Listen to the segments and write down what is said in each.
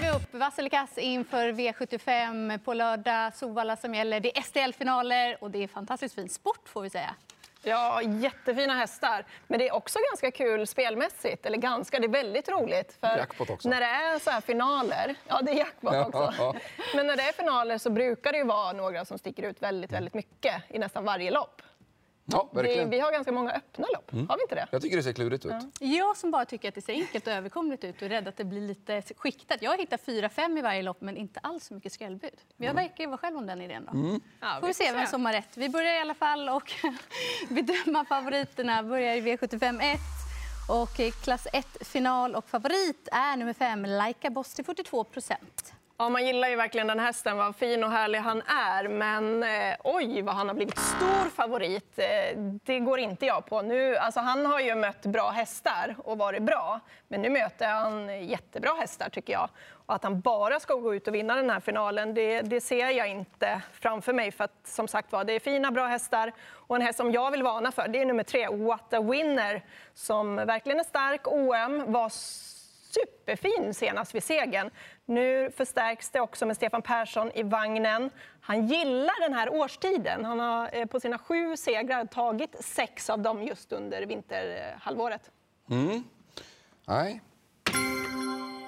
laddar vi upp Vasilikass inför V75 på lördag. Solvalla som gäller. Det är STL-finaler och det är fantastiskt fin sport får vi säga. Ja, jättefina hästar. Men det är också ganska kul spelmässigt. Eller ganska, det är väldigt roligt. För jackpot också. När det är så här finaler, ja det är jackpot också. Men när det är finaler så brukar det ju vara några som sticker ut väldigt, väldigt mycket i nästan varje lopp. Ja, vi, vi, har ganska många öppna lopp, mm. har vi inte det? Jag tycker det ser klurigt ut. Ja. Jag som bara tycker att det ser enkelt och överkomligt ut och är rädd att det blir lite skiktat. Jag hittar 4-5 i varje lopp men inte alls så mycket skrällbud. Men jag mm. verkar ju vara själv om den idén då. Mm. Ja, får vi se vem som har rätt. Vi börjar i alla fall och bedöma favoriterna. Börjar i V75 1. Och klass 1-final och favorit är nummer 5, Laika Boss till 42 procent. Ja, man gillar ju verkligen den hästen, vad fin och härlig han är. Men eh, oj, vad han har blivit stor favorit. Eh, det går inte jag på. Nu, alltså, han har ju mött bra hästar och varit bra. Men nu möter han jättebra hästar, tycker jag. Och att han bara ska gå ut och vinna den här finalen, det, det ser jag inte framför mig. För att, som sagt var, det är fina, bra hästar. Och en häst som jag vill varna för, det är nummer tre, What a Winner, som verkligen är stark, OM, var superfin senast vid segern. Nu förstärks det också med Stefan Persson i vagnen. Han gillar den här årstiden. Han har eh, på sina sju segrar tagit sex av dem just under vinterhalvåret. Mm. Nej.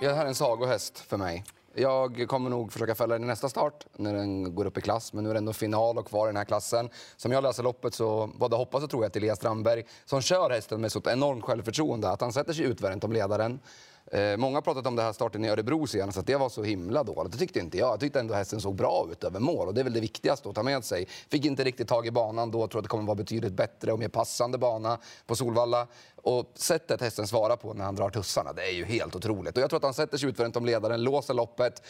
Det här är en sagohäst för mig. Jag kommer nog försöka fälla den i nästa start när den går upp i klass. Men nu är det ändå final och kvar i den här klassen. Som jag läser loppet så både hoppas och tror jag att Elias Strandberg som kör hästen med så enormt självförtroende att han sätter sig utvänt om ledaren. Eh, många har pratat om det här starten i Örebro senast, att det var så himla dåligt. Det tyckte inte jag. Jag tyckte ändå hästen såg bra ut över mål och det är väl det viktigaste att ta med sig. Fick inte riktigt tag i banan då, tror att det kommer vara betydligt bättre och mer passande bana på Solvalla. Och sättet hästen svarar på när han drar tussarna, det är ju helt otroligt. Och jag tror att han sätter sig utvänt om ledaren, låser loppet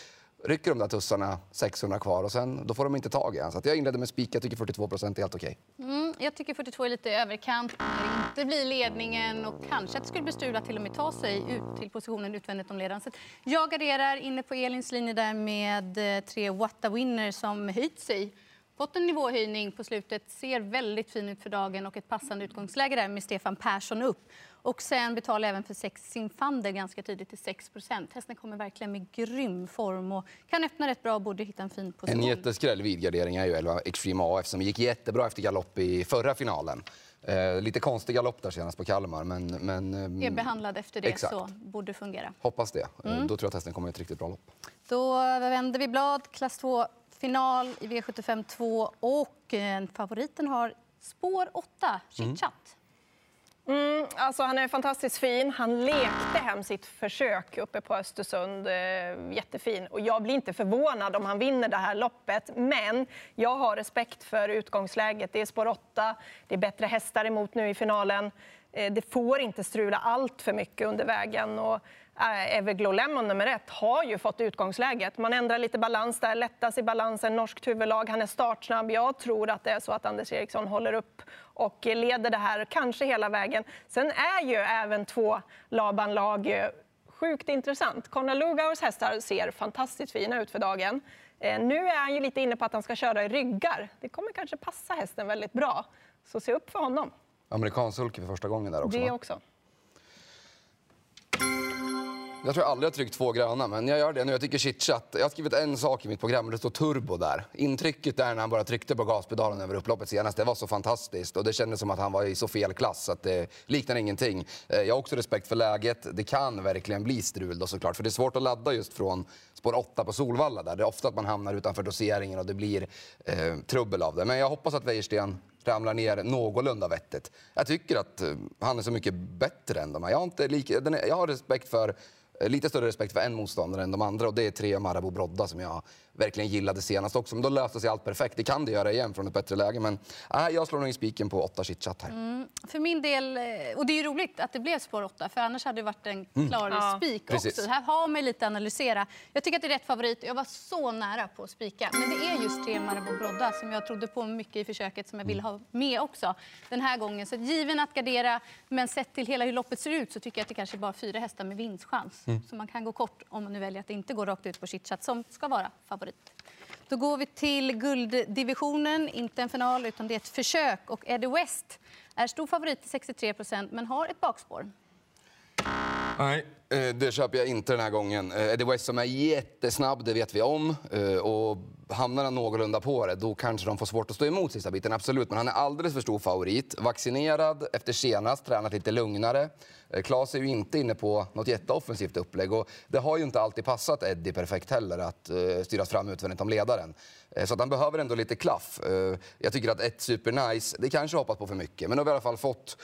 rycker de där tussarna 600 kvar och sen då får de inte tag i Så jag inledde med spik. Jag tycker 42 procent är helt okej. Okay. Mm, jag tycker 42 är lite överkant. Det blir ledningen och kanske att det skulle bli strul att till och med ta sig ut till positionen utvändigt om ledaren. Så jag garderar inne på Elins linje där med eh, tre What a Winner som höjt sig fått en nivåhöjning på slutet, ser väldigt fin ut för dagen och ett passande utgångsläge där med Stefan Persson upp. Och sen betalar även för sex Sinfander ganska tidigt till 6% Hästen kommer verkligen med grym form och kan öppna rätt bra och borde hitta en fin position. En jätteskräll vid gardering är ju 11 Extreme AF som gick jättebra efter galopp i förra finalen. Eh, lite konstig galopp där senast på Kalmar. Men, men, eh, är behandlad efter det exakt. så borde fungera. Hoppas det. Eh, mm. Då tror jag att hästen kommer ett riktigt bra lopp. Då vänder vi blad. Klass 2 final i V75 2 och eh, favoriten har spår 8, Chitchat. Mm. Mm, alltså han är fantastiskt fin. Han lekte hem sitt försök uppe på Östersund. Eh, jättefin. Och jag blir inte förvånad om han vinner det här loppet. Men jag har respekt för utgångsläget. Det är spår 8. Det är bättre hästar emot nu i finalen. Eh, det får inte strula allt för mycket under vägen. Och eh, Everglow Lemon nummer ett har ju fått utgångsläget. Man ändrar lite balans där, lättas i balansen, norskt huvudlag, han är startsnabb. Jag tror att det är så att Anders Eriksson håller upp och leder det här kanske hela vägen. Sen är ju även två Laban-lag eh, sjukt intressant. Conor Lugaus hästar ser fantastiskt fina ut för dagen. Nu är han ju lite inne på att han ska köra i ryggar. Det kommer kanske passa hästen väldigt bra. Så se upp för honom. Amerikansk sulke för första gången där också. Det också. Jag tror jag aldrig har tryckt två gröna, men jag gör det nu. Jag tycker chitchat. Jag har skrivit en sak i mitt program och det står turbo där. Intrycket där när han bara tryckte på gaspedalen över upploppet senast, det var så fantastiskt. Och det kändes som att han var i så fel klass att det liknar ingenting. Eh, jag har också respekt för läget. Det kan verkligen bli strul då såklart, för det är svårt att ladda just från spår 8 på Solvalla där. Det är ofta att man hamnar utanför doseringen och det blir eh, trubbel av det. Men jag hoppas att Wäjersten ramlar ner någorlunda vettigt. Jag tycker att eh, han är så mycket bättre än de här. Jag har, inte lika, jag har respekt för lite större respekt för en motståndare än de andra och det är tre Marabou Brodda som jag verkligen gillade senast också. Men då löste sig allt perfekt. Det kan det göra igen från ett bättre läge. Men äh, jag slår nog i spiken på 8 chitchat här. Mm. För min del, eh, och det är ju roligt att det blev spår 8 för annars hade det varit en mm. klar mm. spik ja. också. Här har man lite analysera. Jag tycker att det är rätt favorit. Jag var så nära på att spika. Men det är just tre Marabou Brodda som jag trodde på mycket i försöket som jag vill ha med också den här gången. Så given att gardera, men sett till hela hur loppet ser ut så tycker jag att det kanske är bara fyra hästar med vinstchans. Mm. Så man kan gå kort om man nu väljer att inte gå rakt ut på chitchat som ska vara favorit. Då går vi till gulddivisionen, inte en final utan det är ett försök. Och Eddie West är stor favorit till 63% men har ett bakspår. Nej, eh, det köper jag inte den här gången. Eh, Eddie West som är jättesnabb, det vet vi om. Eh, och hamnar han någorlunda på det, då kanske de får svårt att stå emot sista biten. Absolut, men han är alldeles för stor favorit. Vaccinerad efter senast, tränat lite lugnare. Eh, Klas är ju inte inne på något jätteoffensivt upplägg och det har ju inte alltid passat Eddie perfekt heller att eh, styras fram utvändigt om ledaren. Eh, så att han behöver ändå lite klaff. Jag tycker att ett supernice, det kanske hoppas på för mycket, men nu har vi i alla fall fått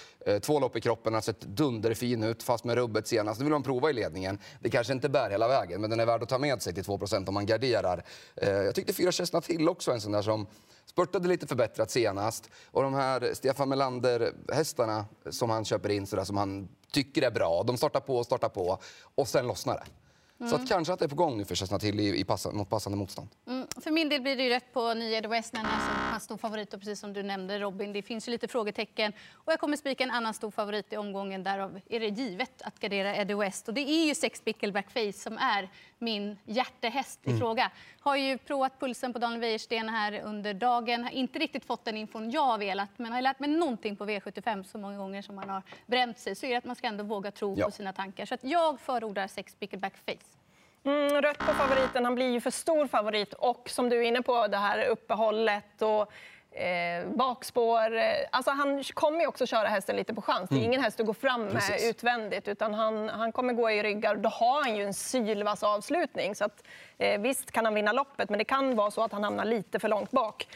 två lopp i kroppen, har sett dunderfin ut fast med rubbet senast. Nu vill man prova i ledningen. Det kanske inte bär hela vägen, men den är värd att ta med sig till 2% om man garderar. Jag tyckte fyra Chestnut Hill också en sån där som spurtade lite förbättrat senast. Och de här Stefan Melander-hästarna som han köper in, sådär, som han tycker är bra, de startar på och startar på och sen lossnar det. Mm. Så att kanske att det är på gång nu för Chestnut Hill i, i pass, mot passande motstånd. Mm. För min del blir det ju rätt på nya Eddie West, en som stor favorit och precis som du nämnde Robin, det finns ju lite frågetecken. Och jag kommer spika en annan stor favorit i omgången, därav är det givet att gardera Eddie West. Och det är ju Sex Pickleback Face som är min hjärtehäst i mm. fråga. Har ju provat pulsen på Daniel Wäjersten här under dagen. Har inte riktigt fått den infon jag har velat, men har lärt mig någonting på V75 så många gånger som man har bränt sig. Så är det att man ska ändå våga tro ja. på sina tankar. Så att jag förordar Sex Pickleback Face. Mm, rött på favoriten. Han blir ju för stor favorit. Och som du är inne på, det här uppehållet och eh, bakspår. Alltså han kommer ju också köra hästen lite på chans. Det är mm. ingen häst att gå fram med Precis. utvändigt. Utan han, han kommer gå i ryggar. Då har han ju en sylvass avslutning. Så att, eh, visst kan han vinna loppet, men det kan vara så att han hamnar lite för långt bak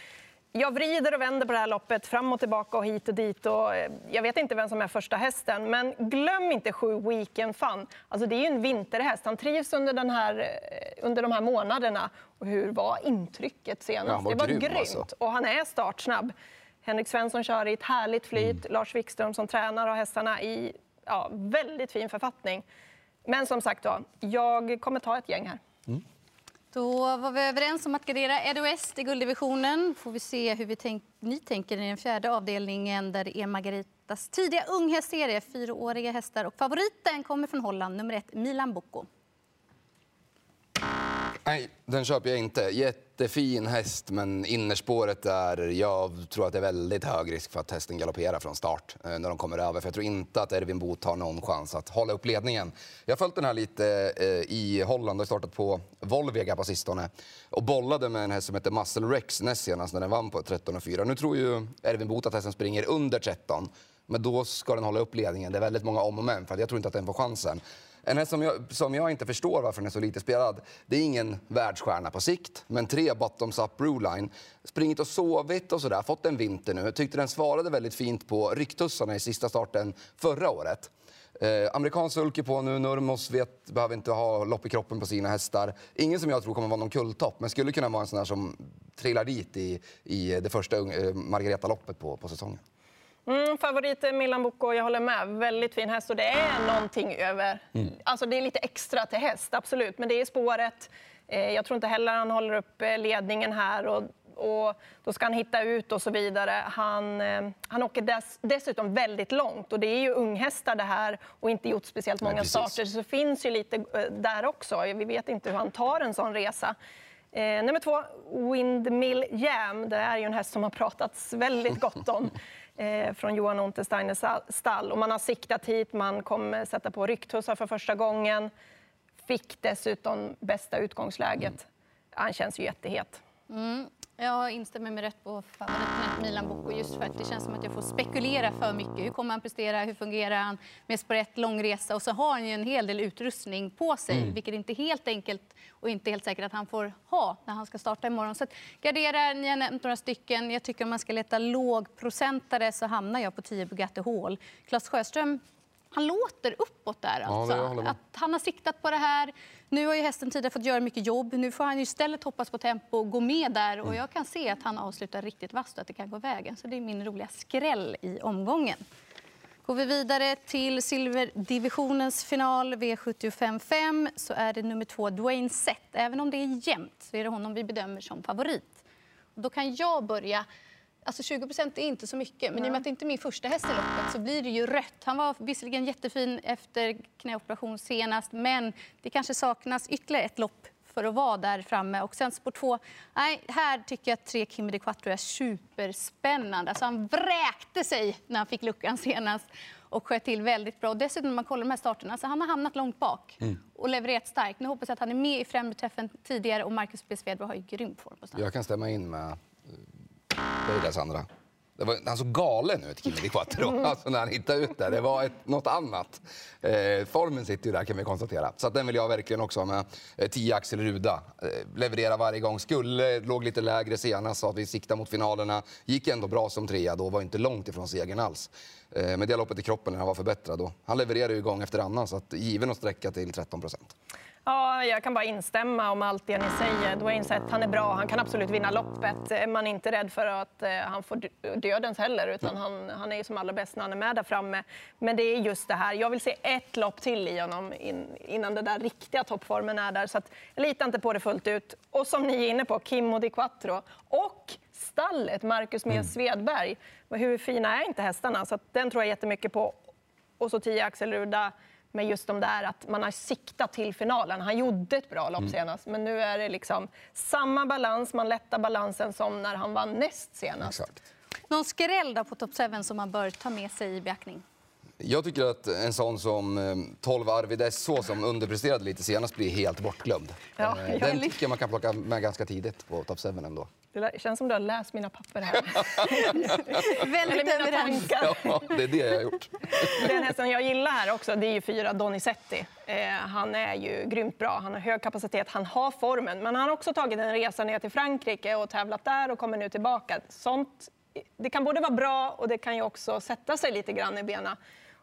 jag vrider och vänder på det här loppet, fram och tillbaka och hit och dit. Och eh, jag vet inte vem som är första hästen, men glöm inte sju Weekend Fun. Alltså det är ju en vinterhäst. Han trivs under, den här, eh, under de här månaderna. Och hur var intrycket senast? Ja, var det var grym, grymt. Alltså. Och han är startsnabb. Henrik Svensson kör i ett härligt flyt. Mm. Lars Wikström som tränar har hästarna i ja, väldigt fin författning. Men som sagt, då, jag kommer ta ett gäng här. Mm. Då var vi överens om att gardera Edo West i gulddivisionen. får vi se hur vi tänk, ni tänker i den fjärde avdelningen där det är Margaritas tidiga unghästserie, fyraåriga hästar. Och favoriten kommer från Holland, nummer ett, Milan Bocco. Nej, den köper jag inte. Jättefin häst, men innerspåret är... Jag tror att det är väldigt hög risk för att hästen galopperar från start eh, när de kommer över. För jag tror inte att Ervin Bot har någon chans att hålla upp ledningen. Jag har följt den här lite eh, i Holland och startat på Volvega på sistone. Och bollade med en häst som heter Muscle Rex näst senast när den vann på 13,4. Nu tror ju Ervin Bot att hästen springer under 13. Men då ska den hålla upp ledningen. Det är väldigt många om och men, för jag tror inte att den får chansen. En häst som jag, som jag inte förstår varför den är så lite spelad. Det är ingen världsstjärna på sikt, men tre bottoms up bruline. Springit och sovit och sådär, fått en vinter nu. Jag tyckte den svarade väldigt fint på ryktussarna i sista starten förra året. Eh, amerikansk sulke på nu, Nurmos vet, behöver inte ha lopp i kroppen på sina hästar. Ingen som jag tror kommer vara någon kulltopp, men skulle kunna vara en sån där som trillar dit i, i det första eh, Margareta-loppet på, på säsongen. Mm, favorit är Milan Bocco, jag håller med. Väldigt fin häst och det är någonting över... Mm. Alltså det är lite extra till häst, absolut. Men det är spåret. Eh, jag tror inte heller han håller upp eh, ledningen här. Och, och då ska han hitta ut och så vidare. Han, eh, han åker dess, dessutom väldigt långt och det är ju unghästar det här och inte gjort speciellt många Nej, starter. Så finns ju lite där också. Vi vet inte hur han tar en sån resa. Eh, nummer två, Windmill Jam. Det är ju en häst som har pratats väldigt gott om. Eh, från Johan Untersteiners stall. Och man har siktat hit, man kommer sätta på rycktussar för första gången. Fick dessutom bästa utgångsläget. Han känns ju jättehet. Mm. Jag instämmer med rätt på favoriten Milan Bocco just för att det känns som att jag får spekulera för mycket. Hur kommer han prestera? Hur fungerar han med spår lång resa? Och så har han ju en hel del utrustning på sig, mm. vilket inte är helt enkelt och inte helt säkert att han får ha när han ska starta imorgon. Så att gardera, ni har nämnt några stycken. Jag tycker om man ska leta lågprocentare så hamnar jag på 10 Bugatti Hall. Klas Sjöström han låter uppåt där. Alltså. Ja, att han har siktat på det här. Nu har ju hästen tidigare fått göra mycket jobb. Nu får han istället hoppas på tempo och gå med där. Och jag kan se att han avslutar riktigt vasst och att det kan gå vägen. Så det är min roliga skräll i omgången. Går vi vidare till silverdivisionens final, V75 så är det nummer två, Dwayne Sett. Även om det är jämnt så är det honom vi bedömer som favorit. Och då kan jag börja Alltså 20 procent är inte så mycket, men i och med att det inte är min första häst i loppet så blir det ju rött. Han var visserligen jättefin efter knäoperation senast, men det kanske saknas ytterligare ett lopp för att vara där framme. Och sen spår två, nej, här tycker jag att tre Kimi de Quattro är superspännande. Alltså han vräkte sig när han fick luckan senast. och sköt till väldigt bra. Och dessutom när man kollar de här starterna, så han har hamnat långt bak mm. och levererat starkt. Nu hoppas jag att han är med i främre träffen tidigare och Marcus B. Svedberg har ju grym form på Jag kan stämma in med dig där Sandra. Det var, han såg galen ut, Kimi Di Quattro, mm. alltså, när han hittade ut det. Det var ett, något annat. Eh, formen sitter ju där kan vi konstatera. Så den vill jag verkligen också ha med. Eh, 10 Axel Ruda. Eh, leverera varje gång. Skulle, låg lite lägre senast, så att vi siktar mot finalerna. Gick ändå bra som trea då, var inte långt ifrån segern alls. Eh, med det loppet i kroppen när han var förbättrad då. Han levererar ju gång efter annan, så att given att sträcka till 13 procent. Ja, jag kan bara instämma om allt det ni säger. Dwayne sett, han är bra, han kan absolut vinna loppet. Man är inte rädd för att eh, han får dödens heller, utan han, han är ju som allra bäst när han är med där framme. Men det är just det här, jag vill se ett lopp till i honom innan den där riktiga toppformen är där. Så att, jag litar inte på det fullt ut. Och som ni är inne på, Kimmo Di Quattro och stallet, Marcus med mm. Svedberg. Hur fina är inte hästarna? Så den tror jag jättemycket på. Och så 10 Axel Ruda med just de där att man har siktat till finalen. Han gjorde ett bra lopp mm. senast, men nu är det liksom samma balans. Man lättar balansen som när han vann näst senast. Exakt. Någon skräll då på Top 7 som man bör ta med sig i beaktning? Jag tycker att en sån som 12 eh, Arvid SH som underpresterade lite senast blir helt bortglömd. Ja, eh, Den tycker jag man kan plocka med ganska tidigt på Top 7 ändå. Det känns som du har läst mina papper här. Väldigt överens. Ja, det är det jag har gjort. Den hästen jag gillar här också, det är ju fyra Donizetti. Eh, han är ju grymt bra, han har hög kapacitet, han har formen. Men han har också tagit en resa ner till Frankrike och tävlat där och kommer nu tillbaka. Sånt, det kan både vara bra och det kan ju också sätta sig lite grann i benen.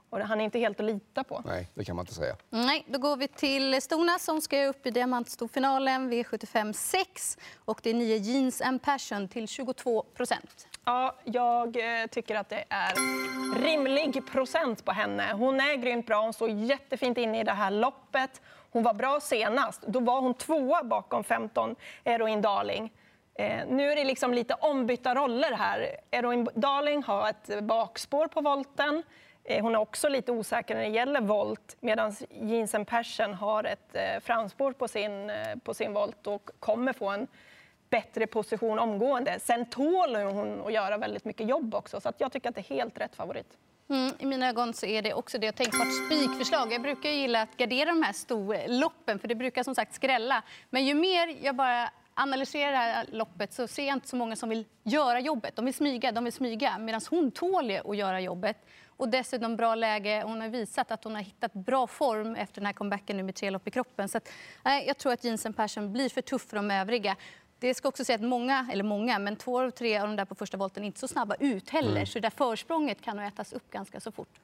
Och han är inte helt att lita på. Nej, det kan man inte säga. Nej, då går vi till Stona som ska upp i diamantstorfinalen V75 6. Och det är 9 Jeans and Passion till 22 procent. Ja, jag eh, tycker att det är rimlig procent på henne. Hon är grymt bra, hon står jättefint inne i det här loppet. Hon var bra senast, då var hon tvåa bakom 15 Eroin Darling. Eh, nu är det liksom lite ombytta roller här. Eroin Darling har ett bakspår på volten. Eh, hon är också lite osäker när det gäller volt medan Jensen Persson har ett eh, framspår på sin, eh, på sin volt och kommer få en bättre position omgående. Sen tål hon att göra väldigt mycket jobb också, så jag tycker att det är helt rätt favorit. Mm, I mina ögon så är det också det tänkbart spikförslag. Jag brukar gilla att gardera de här storloppen, för det brukar som sagt skrälla. Men ju mer jag bara analyserar det här loppet så ser jag inte så många som vill göra jobbet. De vill smyga, de vill smyga. Medan hon tål att göra jobbet. Och dessutom bra läge. Hon har visat att hon har hittat bra form efter den här comebacken nu med tre lopp i kroppen. Så att, nej, jag tror att Jensen Persson blir för tuff för de övriga. Det ska också säga att många, eller många, men två av tre av de där på första volten är inte så snabba ut heller. Mm. Så det där försprånget kan nog ätas upp ganska så fort.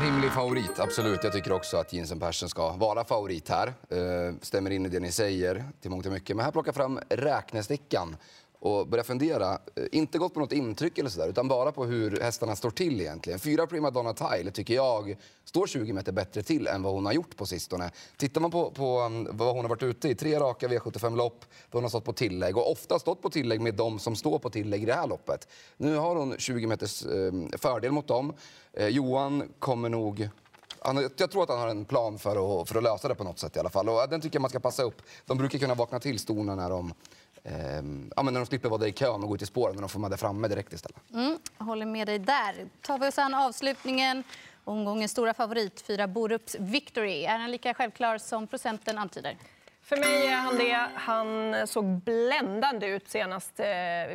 Rimlig favorit, absolut. Jag tycker också att Jensen Persson ska vara favorit här. Uh, stämmer in i det ni säger till mångt och mycket. Men här plockar fram räknestickan och börja fundera. Eh, inte gått på något intryck eller sådär, utan bara på hur hästarna står till egentligen. Fyra Prima Donna Tile tycker jag står 20 meter bättre till än vad hon har gjort på sistone. Tittar man på, på mm, vad hon har varit ute i, tre raka V75-lopp då hon har stått på tillägg och ofta stått på tillägg med de som står på tillägg i det här loppet. Nu har hon 20 meters ehm, fördel mot dem. Eh, Johan kommer nog han, jag tror att han har en plan för att, för att lösa det på något sätt i alla fall. Och den tycker jag man ska passa upp. De brukar kunna vakna till stona när de ja, men när de slipper vara där i kön och gå ut i spåren, när de får vara där framme direkt istället. Mm, jag håller med dig där. tar vi oss an avslutningen. Omgångens stora favorit, fyra Borups Victory. Är han lika självklar som procenten antyder? För mig är han det. Han såg bländande ut senast eh,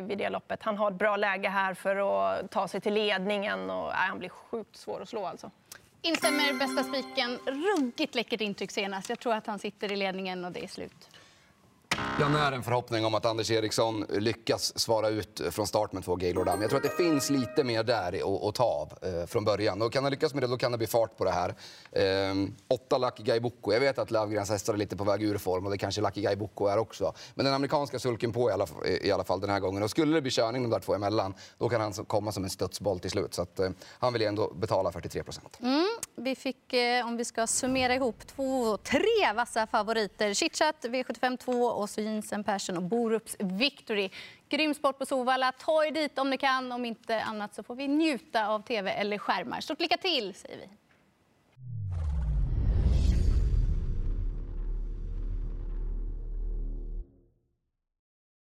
vid det loppet. Han har ett bra läge här för att ta sig till ledningen. Och, äh, han blir sjukt svår att slå. Alltså. Instämmer bästa spiken. Ruggigt läckert intryck senast. Jag tror att han sitter i ledningen och det är slut. Jag när en förhoppning om att Anders Eriksson lyckas svara ut från start med två Gaylord Dam. Jag tror att det finns lite mer där att ta av eh, från början. Och kan han lyckas med det, då kan det bli fart på det här. Ehm, åtta Lucky Guy Boko. Jag vet att Löfgrens hästar är lite på väg ur form och det kanske Lucky Guy Boko är också. Men den amerikanska sulken på i alla, i alla fall den här gången. Och skulle det bli körning de där två emellan, då kan han komma som en studsboll till slut. Så att, eh, han vill ändå betala 43 procent. Mm, vi fick, eh, om vi ska summera ihop, två, tre vassa favoriter. Chitchat, V75 2 och så Jensen Persson och Borups Victory. Grym sport på Sovalla. Ta er dit om ni kan. Om inte annat så får vi njuta av tv eller skärmar. Stort lycka till, säger vi.